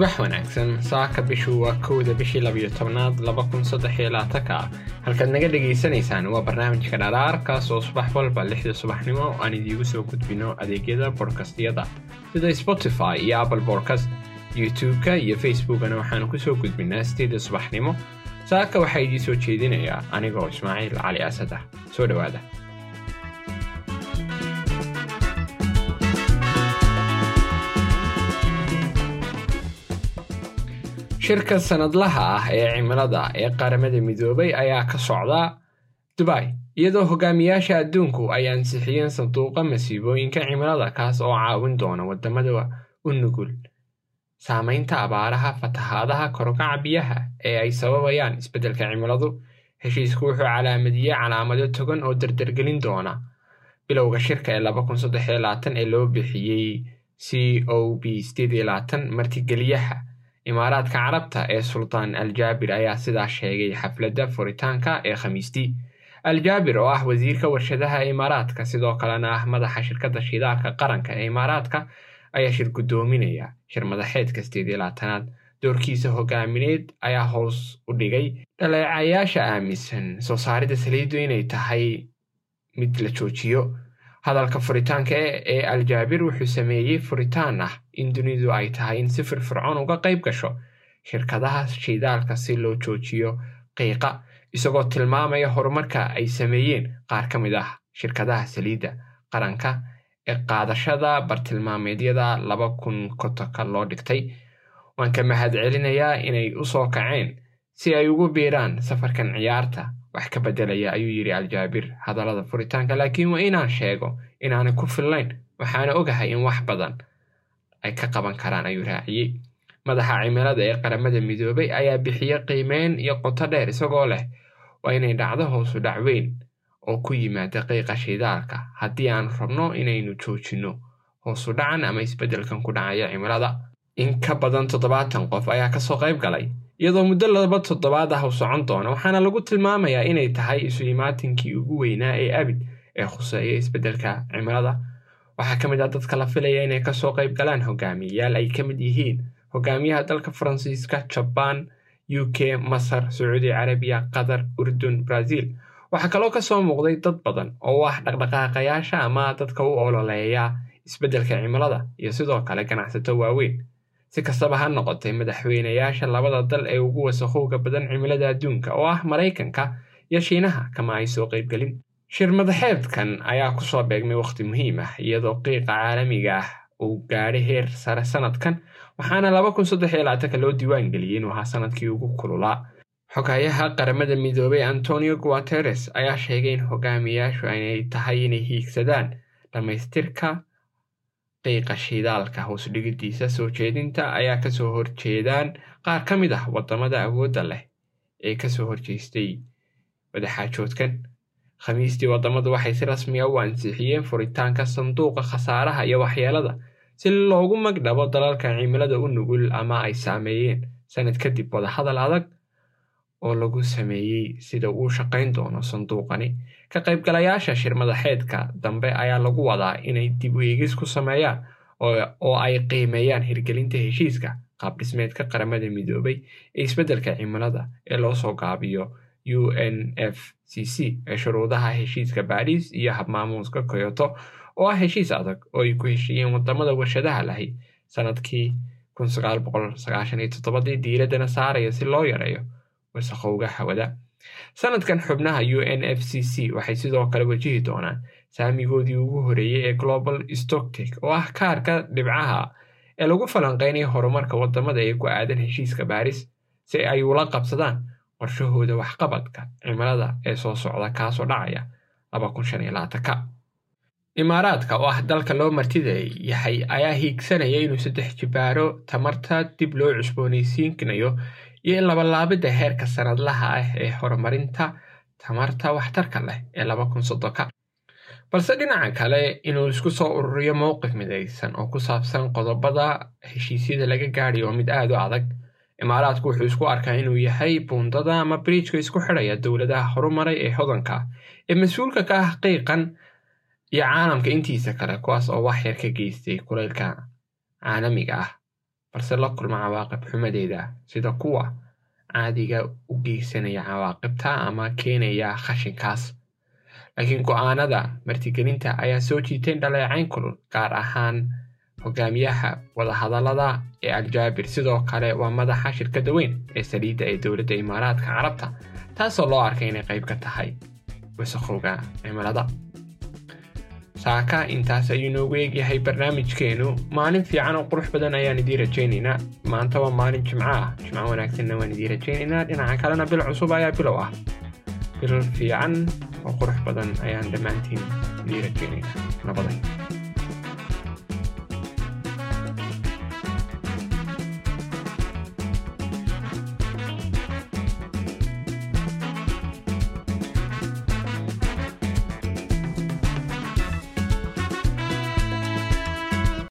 subax wanaagsan saaka bishu waa kowda bishii labiyo tobnaad laba kun saddex iyo labaatanka ah halkaad naga dhagaysanaysaan waa barnaamijka dharaarkaas oo subax walba lixda subaxnimo aan idiigu soo gudbino adeegyada bodkastyada sida spotify iyo apple bodcast youtube-ka iyo facebookana waxaanu ku soo gudbinaa sideeda subaxnimo. Saaka waxaa idii soo jeedinayaa anigoo ismaaciil cali asad ah. Soo dhowaada shirka sanadlaha ah ee cimilada ee qaramada midoobay ayaa ka socda dubai iyadoo hogaamiyaasha adduunku ay ansixiyeen sanduuqa masiibooyinka cimilada kaas oo caawin doona waddamada u nugul saamaynta abaaraha fatahaadaha korokaca biyaha ee ay sababayaan. Isbeddelka cimiladu heshiisku wuxuu calaamadiyey calaamado togan oo dardargelin doona. Bilowga shirka ee ee loo bixiyey c o b martigeliyaha imaaraadka carabta ee sultaan aljaabir ayaa sidaa sheegay xafladda furitaanka ee khamiistii. Aljaabir oo ah wasiirka warshadaha imaaraadka sidoo kalena ah madaxa shirkadda shidaalka qaranka ee imaaraadka ayaa shir guddoominaya shir madaxeedka sideed iyo labaatanaad. Doorkiisa hogaamineed ayaa hoos u dhigay dhaleecayaasha aaminsan. Soo saaridda saliiddu inay tahay mid la joojiyo hadalka furitaanka ee aljaabir wuxuu sameeyey furitaan ah in dunidu ay tahay in si firfircoon uga qayb gasho shirkadaha shidaalka si loo joojiyo qiiqa isagoo tilmaamaya horumarka ay sameeyeen. Qaar ka mid ah shirkadaha saliidda qaranka ee qaadashada bartilmaameedyada laba kun kotonka loo dhigtay waan ka mahad celinayaa inay u soo kaceen si ay ugu biiraan safarkan ciyaarta wax ka beddelaya ayuu yidhi aljaabir hadallada furitaanka laakiin waa inaan sheego inaanay ku fillayn waxaana ogahay in wax badan ay ka qaban karaan ayuu raaciyey. Madaxa cimilada ee qaramada midoobay ayaa bixiyey qiimeyn iyo qoto dheer isagoo leh waa inay dhacdo hoosu dhacweyn oo ku yimaada qiiqa shidaalka. Haddii aan rabno inaynu joojinno hoosu dhacan ama isbeddelkan ku dhacaya cimilada. In ka badan toddobaatan qof ayaa ka soo qayb galay iyadoo muddo laba toddobaad ah u socon doona waxaana lagu tilmaamayaa inay tahay isu imaatinkii ugu weynaa ee abid ee khuseeya isbeddelka cimilada. Waxaa ka mid ah dadka la filaya inay ka soo qayb galaan hogaamiyayaal ay ka mid yihiin hogaamiyaha dalka faransiiska jabaan u k masar sacuudi carabiya qatar urdun brazil. Waxaa kaloo ka soo muuqday dad badan oo ah dhaqdhaqaaqayaasha ama dadka u ololeeya isbeddelka cimilada iyo sidoo kale ganacsato waaweyn si kastaba ha noqotay madaxweynayaasha labada dal ee ugu wasakhowga badan cimilada adduunka oo ah maraykanka iyo shiinaha kama ay soo qaybgelin. Shir madaxeedkan ayaa ku soo beegmay wakhti muhiim ah iyadoo qiiqa caalamiga ah uu gaadhay heer sare sanadkan waxaana loo diiwaan geliyey inuu ahaa sannadkii ugu kululaa xogayaha qaramada midoobay antonio guateres ayaa sheegay in hogaamiyaashu inay tahay inay hiigsadaan dhammaystirka qiiqa shidaalka hoosdhigidiisa soo jeedinta ayaa ka soo horjeedaan qaar ka mid ah waddamada awoodda leh ee ka soo horjeestay wadaxaajoodkan khamiistii wadamadu waxay si rasmiya u ansixiyeen furitaanka sanduuqa khasaaraha iyo waxyeelada si loogu magdhabo dalalka cimilada u nugul ama ay saameeyeen. Sanad kadib wadahadal adag oo lagu sameeyey sida uu shaqayn doono sanduuqani. Ka qaybgalayaasha shir madaxeedka dambe ayaa lagu wadaa inay dib u eegis ku sameeyaan oo ay qiimeeyaan hirgelinta heshiiska qaabdhismeedka qaramada midoobay ee isbeddelka cimilada ee loo soo gaabiyo u n f c c ee shuruudaha heshiiska baariis iyo habmaamuuska koyoto oo ah heshiis adag oo ay ku heshiiyeen waddamada warshadaha lahi sannadkii dii diiradana saaraya si loo yareeyo wasakhowga hawada sanadkan xubnaha u n f c c waxay sidoo kale wajihi doonaan saamigoodii ugu horeeyey ee global stoctic oo ah kaarka dhibcaha ee lagu falanqeynaya horumarka waddamada ee ku aadan heshiiska baaris si ay ula qabsadaan qorshahooda waxqabadka cimilada ee soo socda kaasoo dhacaya imaaraadka oo ah dalka loo martida yahay ayaa hiigsanaya inuu saddex jibaaro tamarta dib loo cusboonaysiinayo iyo in labalaabidda heerka sanadlaha ah ee horumarinta tamarta waxtarka leh ee balse dhinaca kale inuu isku soo ururiyo mowqif midaysan oo ku saabsan qodobada heshiisyada laga gaadhay oo mid aad u adag. Imaaraadku wuxuu isku arkaa inuu yahay buundada ama bridjka isku xidhaya dowladaha horumaray ee hodanka ee mas'uulka ka ah qiiqan iyo caalamka intiisa kale kuwaas oo wax yar ka geystay kulaylka caalamiga ah balse la kulma cawaaqib xumadeeda. Sida kuwa caadiga u geysanaya cawaaqibta ama keenaya khashinkaas laakiin go'aanada martigelinta ayaa soo jiitay dhaleecayn kulul gaar ahaan hogaamiyaha wadahadallada ee aljaabir. Sidoo kale waa madaxa shirkadda weyn ee saliidda ee dowladda imaaraadka carabta taasoo loo arkay inay qayb ka tahay wasaqowga cimilada saaka intaas ayuu noogu eegyahay barnaamijkeenu. Maalin fiican oo qurux badan ayaan idiin rajaynaynaa maanta waa maalin jimco ah jimco wanaagsanna waan idiin rajaynaynaa dhinaca kalena bil cusub ayaa bilow ah. Bil fiican oo qurux badan ayaan dhammaantiin idiin rajaynaynaa nabaday